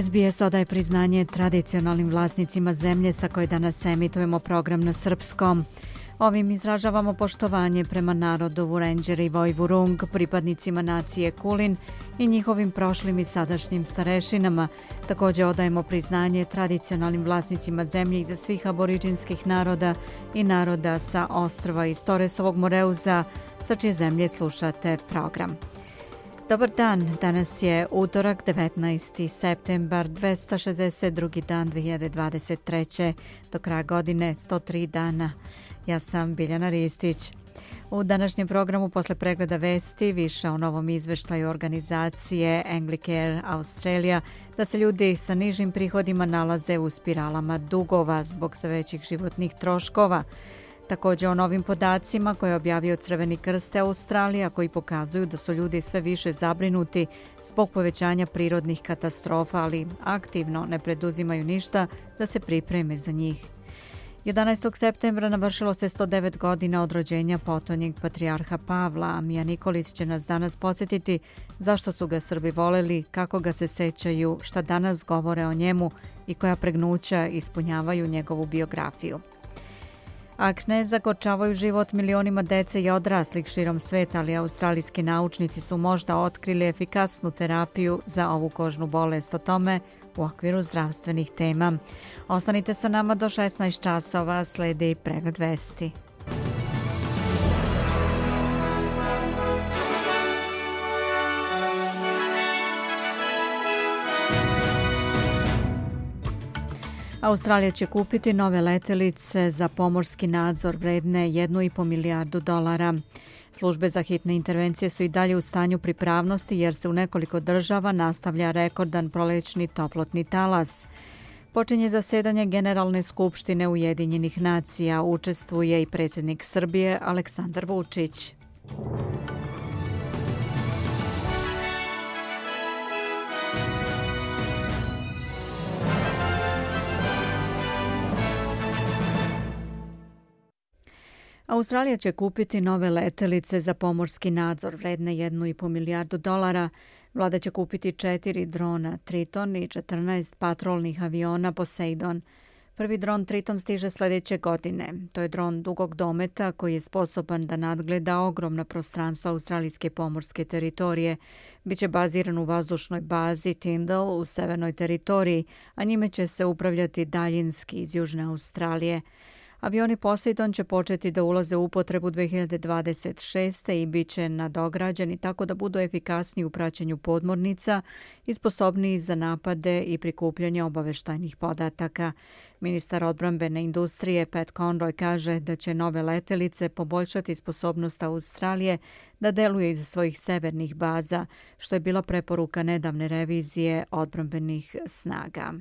SBS odaje priznanje tradicionalnim vlasnicima zemlje sa koje danas emitujemo program na srpskom. Ovim izražavamo poštovanje prema narodu Vurenđer i Vojvurung, pripadnicima nacije Kulin i njihovim prošlim i sadašnjim starešinama. Također odajemo priznanje tradicionalnim vlasnicima zemlje iza svih aboriđinskih naroda i naroda sa ostrva iz Toresovog Moreuza, sa čije zemlje slušate program. Dobar dan, danas je utorak 19. septembar 262. dan 2023. Do kraja godine 103 dana. Ja sam Biljana Ristić. U današnjem programu posle pregleda vesti više o novom izveštaju organizacije Anglicare Australia da se ljudi sa nižim prihodima nalaze u spiralama dugova zbog sve većih životnih troškova. Također o novim podacima koje je objavio Crveni krste Australija koji pokazuju da su ljudi sve više zabrinuti zbog povećanja prirodnih katastrofa, ali aktivno ne preduzimaju ništa da se pripreme za njih. 11. septembra navršilo se 109 godina od rođenja potonjeg patrijarha Pavla, a Mija Nikolić će nas danas podsjetiti zašto su ga Srbi voleli, kako ga se sećaju, šta danas govore o njemu i koja pregnuća ispunjavaju njegovu biografiju. Akne zakočavaju život milionima dece i odraslih širom sveta, ali australijski naučnici su možda otkrili efikasnu terapiju za ovu kožnu bolest o tome u okviru zdravstvenih tema. Ostanite sa nama do 16 časova, sledi pregled vesti. Australija će kupiti nove letelice za pomorski nadzor vredne 1,5 milijardu dolara. Službe za hitne intervencije su i dalje u stanju pripravnosti jer se u nekoliko država nastavlja rekordan prolećni toplotni talas. Počinje zasedanje Generalne skupštine Ujedinjenih nacija. Učestvuje i predsjednik Srbije Aleksandar Vučić. Australija će kupiti nove letelice za pomorski nadzor vredne 1,5 milijardu dolara. Vlada će kupiti četiri drona Triton i 14 patrolnih aviona Poseidon. Prvi dron Triton stiže sljedeće godine. To je dron dugog dometa koji je sposoban da nadgleda ogromna prostranstva australijske pomorske teritorije. Biće baziran u vazdušnoj bazi Tyndall u severnoj teritoriji, a njime će se upravljati daljinski iz Južne Australije. Avioni Poseidon će početi da ulaze u upotrebu 2026. i bit će nadograđeni tako da budu efikasni u praćenju podmornica i sposobniji za napade i prikupljanje obaveštajnih podataka. Ministar odbrambene industrije Pat Conroy kaže da će nove letelice poboljšati sposobnost Australije da deluje iz svojih severnih baza, što je bila preporuka nedavne revizije odbrambenih snaga.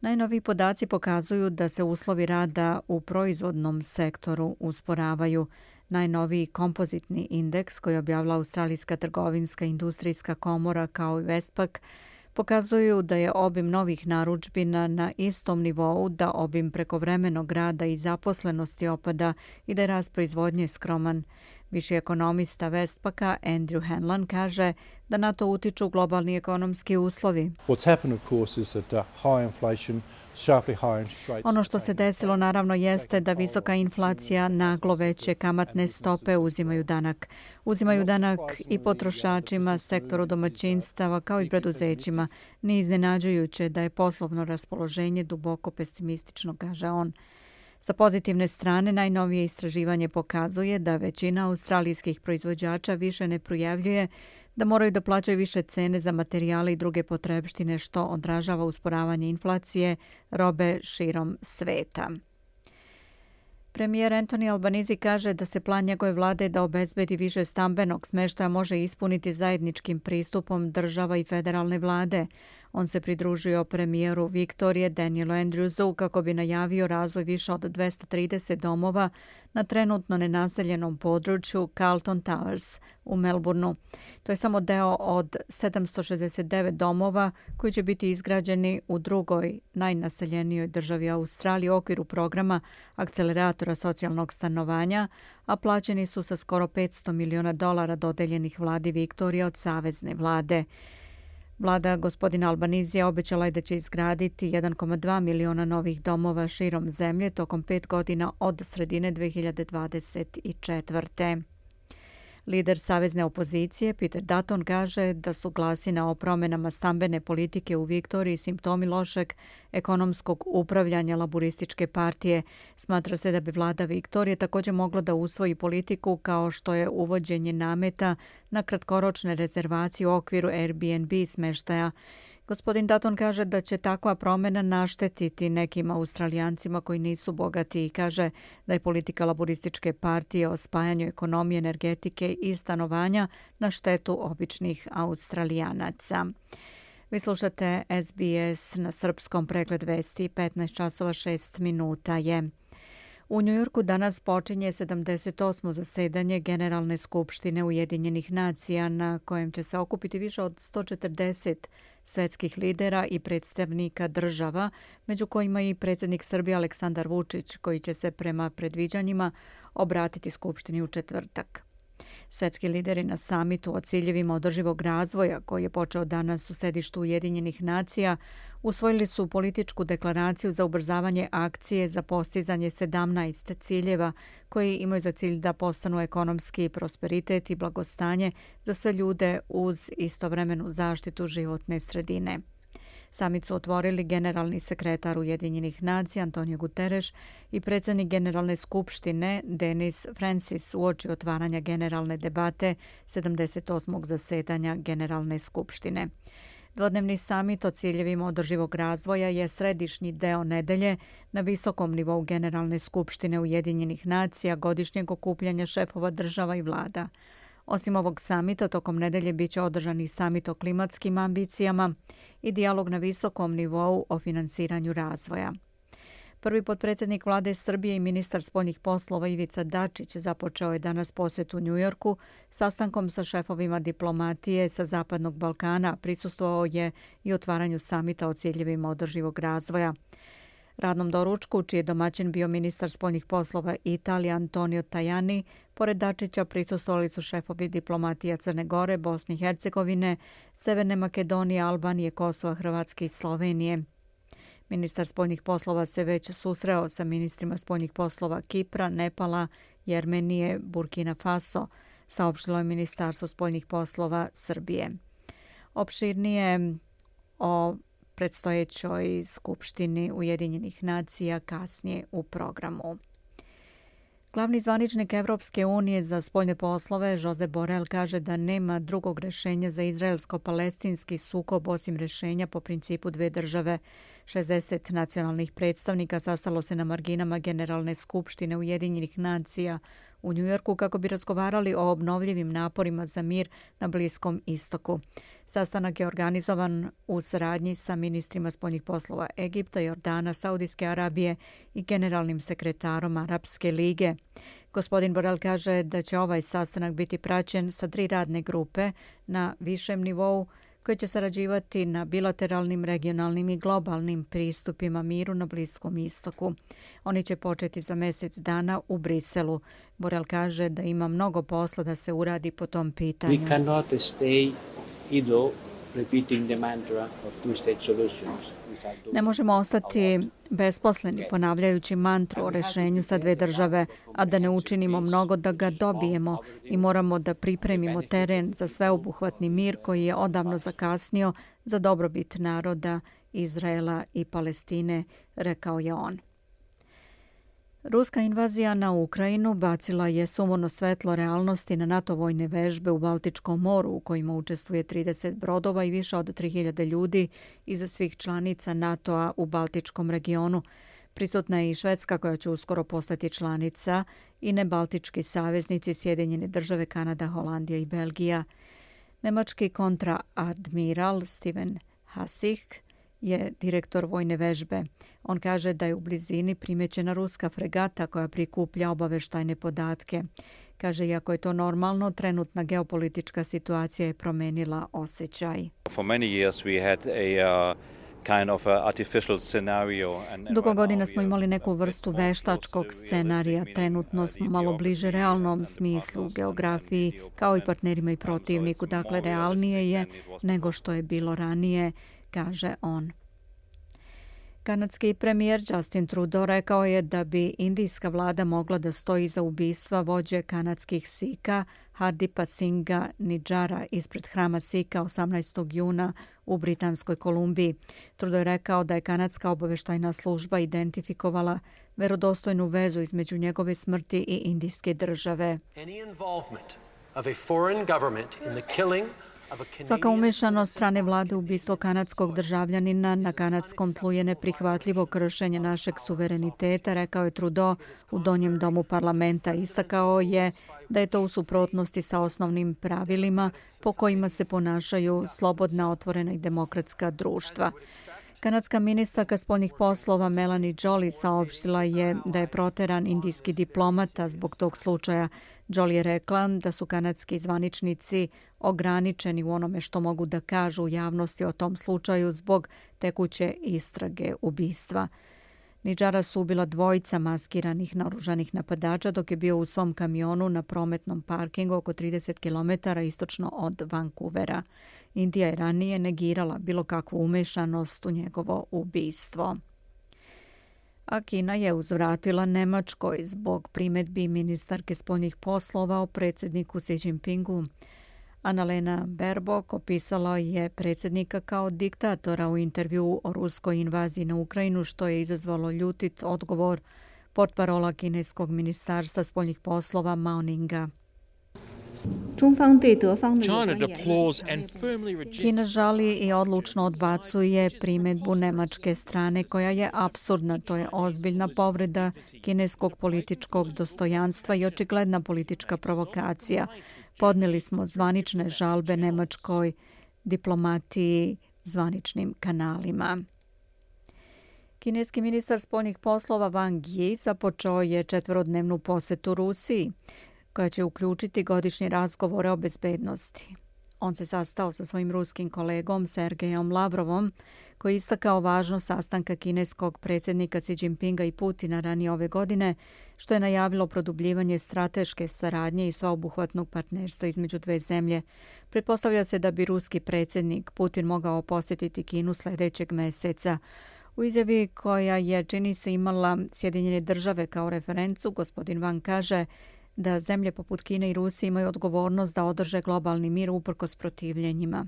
Najnoviji podaci pokazuju da se uslovi rada u proizvodnom sektoru usporavaju. Najnoviji kompozitni indeks koji objavila Australijska trgovinska industrijska komora kao i Westpac pokazuju da je obim novih naručbina na istom nivou, da obim prekovremenog rada i zaposlenosti opada i da je rast proizvodnje skroman. Viši ekonomista Westpaka Andrew Hanlon kaže da na to utiču globalni ekonomski uslovi. Ono što se desilo naravno jeste da visoka inflacija naglo veće kamatne stope uzimaju danak. Uzimaju danak i potrošačima, sektoru domaćinstava kao i preduzećima. Nije iznenađujuće da je poslovno raspoloženje duboko pesimistično, kaže on. Sa pozitivne strane, najnovije istraživanje pokazuje da većina australijskih proizvođača više ne projavljuje da moraju da plaćaju više cene za materijale i druge potrebštine što odražava usporavanje inflacije robe širom sveta. Premijer Antoni Albanizi kaže da se plan njegove vlade da obezbedi više stambenog smeštaja može ispuniti zajedničkim pristupom država i federalne vlade. On se pridružio premijeru Viktorije Danielu Andrewsu kako bi najavio razvoj više od 230 domova na trenutno nenaseljenom području Carlton Towers u Melbourneu. To je samo deo od 769 domova koji će biti izgrađeni u drugoj najnaseljenijoj državi Australije u okviru programa akceleratora socijalnog stanovanja, a plaćeni su sa skoro 500 miliona dolara dodeljenih vladi Viktorije od savezne vlade. Vlada gospodina Albanizija obećala je da će izgraditi 1,2 miliona novih domova širom zemlje tokom pet godina od sredine 2024. Lider savezne opozicije Peter Dutton kaže da su glasina o promenama stambene politike u Viktoriji simptomi lošeg ekonomskog upravljanja laborističke partije. Smatra se da bi vlada Viktorije također mogla da usvoji politiku kao što je uvođenje nameta na kratkoročne rezervacije u okviru Airbnb smeštaja. Gospodin Dutton kaže da će takva promjena naštetiti nekim australijancima koji nisu bogati i kaže da je politika laborističke partije o spajanju ekonomije, energetike i stanovanja na štetu običnih australijanaca. Vi slušate SBS na srpskom pregled vesti 15 časova 6 minuta je. U Njujorku danas počinje 78. zasedanje Generalne skupštine Ujedinjenih nacija na kojem će se okupiti više od 140 svetskih lidera i predstavnika država, među kojima i predsjednik Srbije Aleksandar Vučić, koji će se prema predviđanjima obratiti skupštini u četvrtak. Svetski lideri na samitu o ciljevima održivog razvoja, koji je počeo danas u sedištu Ujedinjenih nacija, usvojili su političku deklaraciju za ubrzavanje akcije za postizanje 17 ciljeva koji imaju za cilj da postanu ekonomski prosperitet i blagostanje za sve ljude uz istovremenu zaštitu životne sredine. Samit su otvorili generalni sekretar Ujedinjenih nacija Antonio Guterres i predsjednik Generalne skupštine Denis Francis u oči otvaranja generalne debate 78. zasedanja Generalne skupštine. Dvodnevni samit o ciljevima održivog razvoja je središnji deo nedelje na visokom nivou Generalne skupštine Ujedinjenih nacija godišnjeg okupljanja šefova država i vlada. Osim ovog samita, tokom nedelje bit će održani samit o klimatskim ambicijama i dijalog na visokom nivou o finansiranju razvoja. Prvi potpredsjednik vlade Srbije i ministar spoljnih poslova Ivica Dačić započeo je danas posjet u Njujorku sastankom sa šefovima diplomatije sa Zapadnog Balkana. Prisustvovao je i otvaranju samita o ciljevima održivog razvoja. Radnom doručku, čiji je domaćin bio ministar spoljnih poslova Italije Antonio Tajani, pored Dačića prisustovali su šefovi diplomatija Crne Gore, Bosne i Hercegovine, Severne Makedonije, Albanije, Kosova, Hrvatske i Slovenije. Ministar spoljnih poslova se već susreo sa ministrima spoljnih poslova Kipra, Nepala, Jermenije, Burkina Faso, saopštilo je Ministarstvo spoljnih poslova Srbije. Opširnije o predstojećoj skupštini Ujedinjenih nacija kasnije u programu. Glavni zvaničnik Evropske unije za spoljne poslove, Jose Borel, kaže da nema drugog rešenja za izraelsko-palestinski sukob osim rešenja po principu dve države. 60 nacionalnih predstavnika sastalo se na marginama Generalne skupštine Ujedinjenih nacija u Njujorku kako bi razgovarali o obnovljivim naporima za mir na Bliskom istoku. Sastanak je organizovan u saradnji sa ministrima spoljnih poslova Egipta, Jordana, Saudijske Arabije i generalnim sekretarom Arabske lige. Gospodin Borel kaže da će ovaj sastanak biti praćen sa tri radne grupe na višem nivou koje će sarađivati na bilateralnim, regionalnim i globalnim pristupima miru na Bliskom istoku. Oni će početi za mjesec dana u Briselu. Borel kaže da ima mnogo posla da se uradi po tom pitanju. We cannot stay Ido repeating the mantra of two-state solutions. Ne možemo ostati besposleni ponavljajući mantru o rešenju sa dve države, a da ne učinimo mnogo da ga dobijemo i moramo da pripremimo teren za sveobuhvatni mir koji je odavno zakasnio za dobrobit naroda Izraela i Palestine, rekao je on. Ruska invazija na Ukrajinu bacila je sumorno svetlo realnosti na NATO vojne vežbe u Baltičkom moru u kojima učestvuje 30 brodova i više od 3000 ljudi iza svih članica NATO-a u Baltičkom regionu. Prisutna je i Švedska koja će uskoro postati članica i nebaltički saveznici Sjedinjene države Kanada, Holandija i Belgija. Nemački kontraadmiral Steven Hasich je direktor vojne vežbe. On kaže da je u blizini primećena ruska fregata koja prikuplja obaveštajne podatke. Kaže, iako je to normalno, trenutna geopolitička situacija je promenila osjećaj. For many years we had a uh... Dugo godina smo imali neku vrstu veštačkog scenarija. Trenutno smo malo bliže realnom smislu, geografiji, kao i partnerima i protivniku. Dakle, realnije je nego što je bilo ranije, kaže on. Kanadski premijer Justin Trudeau rekao je da bi indijska vlada mogla da stoji za ubistva vođe kanadskih Sika Hardipa Singha Nidžara ispred hrama Sika 18. juna u Britanskoj Kolumbiji. Trudeau je rekao da je kanadska obaveštajna služba identifikovala verodostojnu vezu između njegove smrti i indijske države. Any involvement of a foreign government in the killing Svaka umešanost strane vlade u ubistvo kanadskog državljanina na kanadskom tlu je neprihvatljivo kršenje našeg suvereniteta, rekao je Trudeau u donjem domu parlamenta. Istakao je da je to u suprotnosti sa osnovnim pravilima po kojima se ponašaju slobodna, otvorena i demokratska društva. Kanadska ministarka spoljnih poslova Melanie Jolie saopštila je da je proteran indijski diplomata zbog tog slučaja. Jolie je rekla da su kanadski zvaničnici ograničeni u onome što mogu da kažu u javnosti o tom slučaju zbog tekuće istrage ubistva. Niđara su ubila dvojica maskiranih naružanih napadača dok je bio u svom kamionu na prometnom parkingu oko 30 km istočno od Vancouvera. Indija je ranije negirala bilo kakvu umešanost u njegovo ubistvo. A Kina je uzvratila Nemačkoj zbog primetbi ministarke spoljnih poslova o predsjedniku Xi Jinpingu. Annalena Berbok opisala je predsjednika kao diktatora u intervju o ruskoj invaziji na Ukrajinu, što je izazvalo ljutit odgovor portparola kineskog ministarstva spoljnih poslova Mao Ninga. Kina žali i odlučno odbacuje primetbu nemačke strane koja je absurdna. To je ozbiljna povreda kineskog političkog dostojanstva i očigledna politička provokacija. Podneli smo zvanične žalbe nemačkoj diplomatiji zvaničnim kanalima. Kineski ministar spoljnih poslova Wang Yi započeo je četvorodnevnu posetu Rusiji koja će uključiti godišnje razgovore o bezbednosti. On se sastao sa svojim ruskim kolegom Sergejom Lavrovom, koji istakao važnost sastanka kineskog predsjednika Xi Jinpinga i Putina ranije ove godine, što je najavilo produbljivanje strateške saradnje i svaobuhvatnog partnerstva između dve zemlje. Pretpostavlja se da bi ruski predsjednik Putin mogao posjetiti Kinu sljedećeg meseca. U izjavi koja je, čini se, imala Sjedinjene države kao referencu, gospodin Van kaže da zemlje poput Kine i Rusije imaju odgovornost da održe globalni mir uprkos protivljenjima.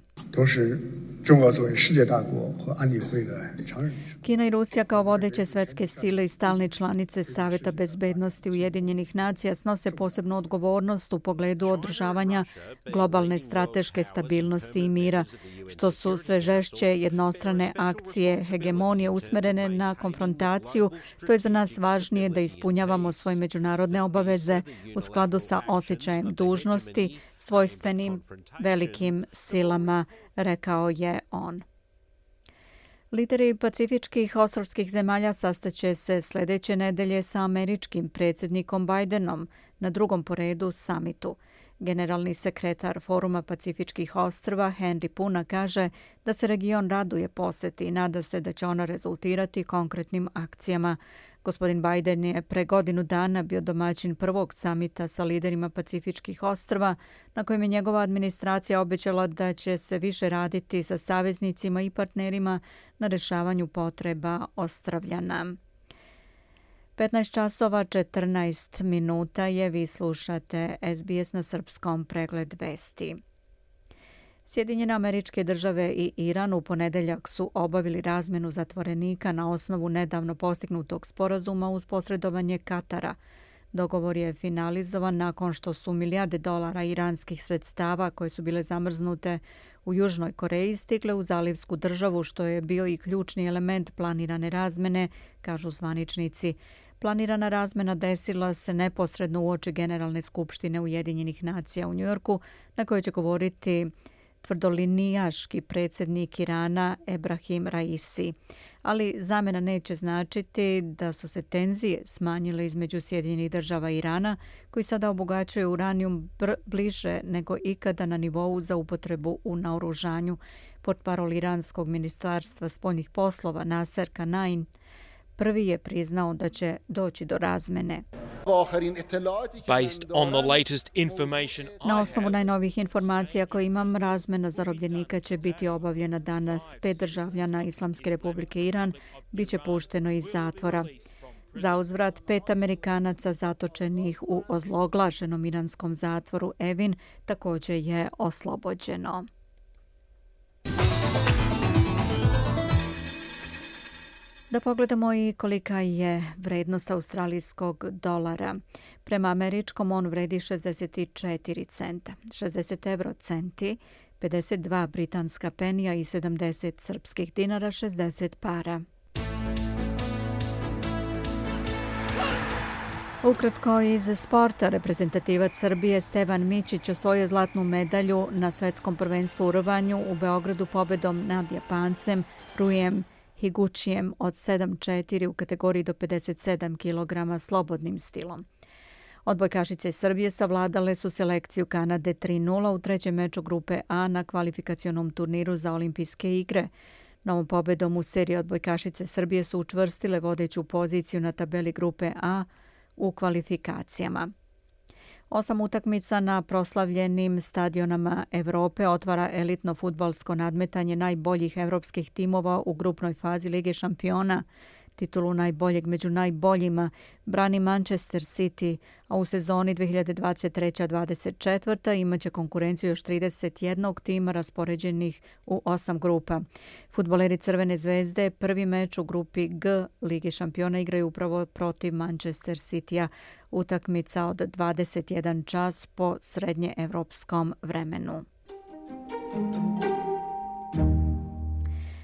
Kina i Rusija kao vodeće svetske sile i stalne članice Saveta bezbednosti Ujedinjenih nacija snose posebnu odgovornost u pogledu održavanja globalne strateške stabilnosti i mira, što su sve žešće jednostrane akcije hegemonije usmerene na konfrontaciju. To je za nas važnije da ispunjavamo svoje međunarodne obaveze u skladu sa osjećajem dužnosti svojstvenim velikim silama, rekao je on. Lideri pacifičkih ostrovskih zemalja sastaće se sljedeće nedelje sa američkim predsjednikom Bidenom na drugom poredu samitu. Generalni sekretar Foruma Pacifičkih ostrva Henry Puna kaže da se region raduje poseti i nada se da će ona rezultirati konkretnim akcijama. Gospodin Biden je pre godinu dana bio domaćin prvog samita sa liderima Pacifičkih ostrva, na kojem je njegova administracija obećala da će se više raditi sa saveznicima i partnerima na rešavanju potreba ostravljana. 15 časova 14 minuta je vi slušate SBS na srpskom pregled vesti. Sjedinjene američke države i Iran u ponedeljak su obavili razmenu zatvorenika na osnovu nedavno postignutog sporazuma uz posredovanje Katara. Dogovor je finalizovan nakon što su milijarde dolara iranskih sredstava koje su bile zamrznute u Južnoj Koreji stigle u zalivsku državu što je bio i ključni element planirane razmene, kažu zvaničnici. Planirana razmena desila se neposredno u oči Generalne skupštine Ujedinjenih nacija u Njujorku na kojoj će govoriti tvrdolinijaški predsjednik Irana Ebrahim Raisi. Ali zamena neće značiti da su se tenzije smanjile između Sjedinjenih država i Irana, koji sada obogaćuje uranijum bliže nego ikada na nivou za upotrebu u naoružanju. Pod parol Iranskog ministarstva spoljnih poslova Nasser Kanain prvi je priznao da će doći do razmene. Na osnovu najnovih informacija koje imam, razmena zarobljenika će biti obavljena danas. Pet državljana Islamske republike Iran bit će pušteno iz zatvora. Za uzvrat pet Amerikanaca zatočenih u ozloglaženom iranskom zatvoru Evin također je oslobođeno. Da pogledamo i kolika je vrednost australijskog dolara. Prema američkom on vredi 64 centa, 60 euro centi, 52 britanska penija i 70 srpskih dinara, 60 para. Ukratko iz sporta, reprezentativac Srbije Stevan Mićić osvojio zlatnu medalju na svetskom prvenstvu u rvanju u Beogradu pobedom nad Japancem Rujem Higučijem od 7-4 u kategoriji do 57 kg slobodnim stilom. Odbojkašice Srbije savladale su selekciju Kanade 3-0 u trećem meču grupe A na kvalifikacionom turniru za olimpijske igre. Novom pobedom u seriji odbojkašice Srbije su učvrstile vodeću poziciju na tabeli grupe A u kvalifikacijama. Osam utakmica na proslavljenim stadionama Evrope otvara elitno futbalsko nadmetanje najboljih evropskih timova u grupnoj fazi Lige šampiona – Titulu najboljeg među najboljima brani Manchester City, a u sezoni 2023-2024 imaće konkurenciju još 31 tima raspoređenih u osam grupa. Futboleri Crvene zvezde prvi meč u grupi G Lige šampiona igraju upravo protiv Manchester City-a utakmica od 21 čas po srednje evropskom vremenu.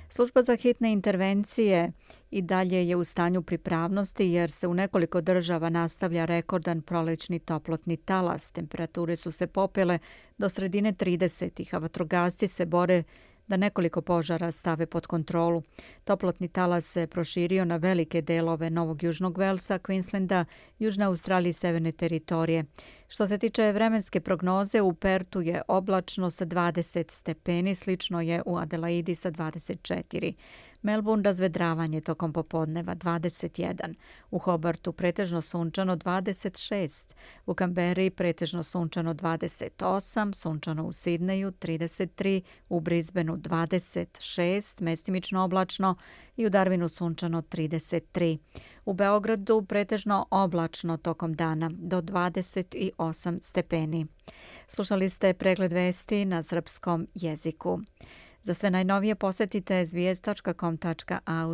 Služba za hitne intervencije i dalje je u stanju pripravnosti jer se u nekoliko država nastavlja rekordan prolećni toplotni talas. Temperature su se popele do sredine 30-ih, a vatrogasci se bore da nekoliko požara stave pod kontrolu. Toplotni talas se proširio na velike delove Novog Južnog Velsa, Queenslanda, Južne Australije i Severne teritorije. Što se tiče vremenske prognoze, u Pertu je oblačno sa 20 stepeni, slično je u Adelaidi sa 24. Melbourne razvedravanje tokom popodneva 21, u Hobartu pretežno sunčano 26, u Kamberi pretežno sunčano 28, sunčano u Sidneju 33, u Brisbaneu 26, mestimično oblačno i u Darwinu sunčano 33. U Beogradu pretežno oblačno tokom dana do 28 stepeni. Slušali ste pregled vesti na srpskom jeziku. Za sve najnovije posetite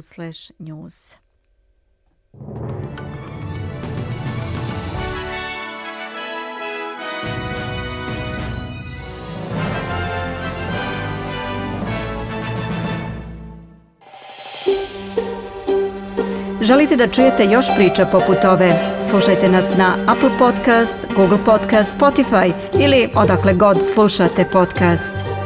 slash news. Želite da čujete još priča poput ove? Slušajte nas na Apple Podcast, Google Podcast, Spotify ili odakle god slušate podcast.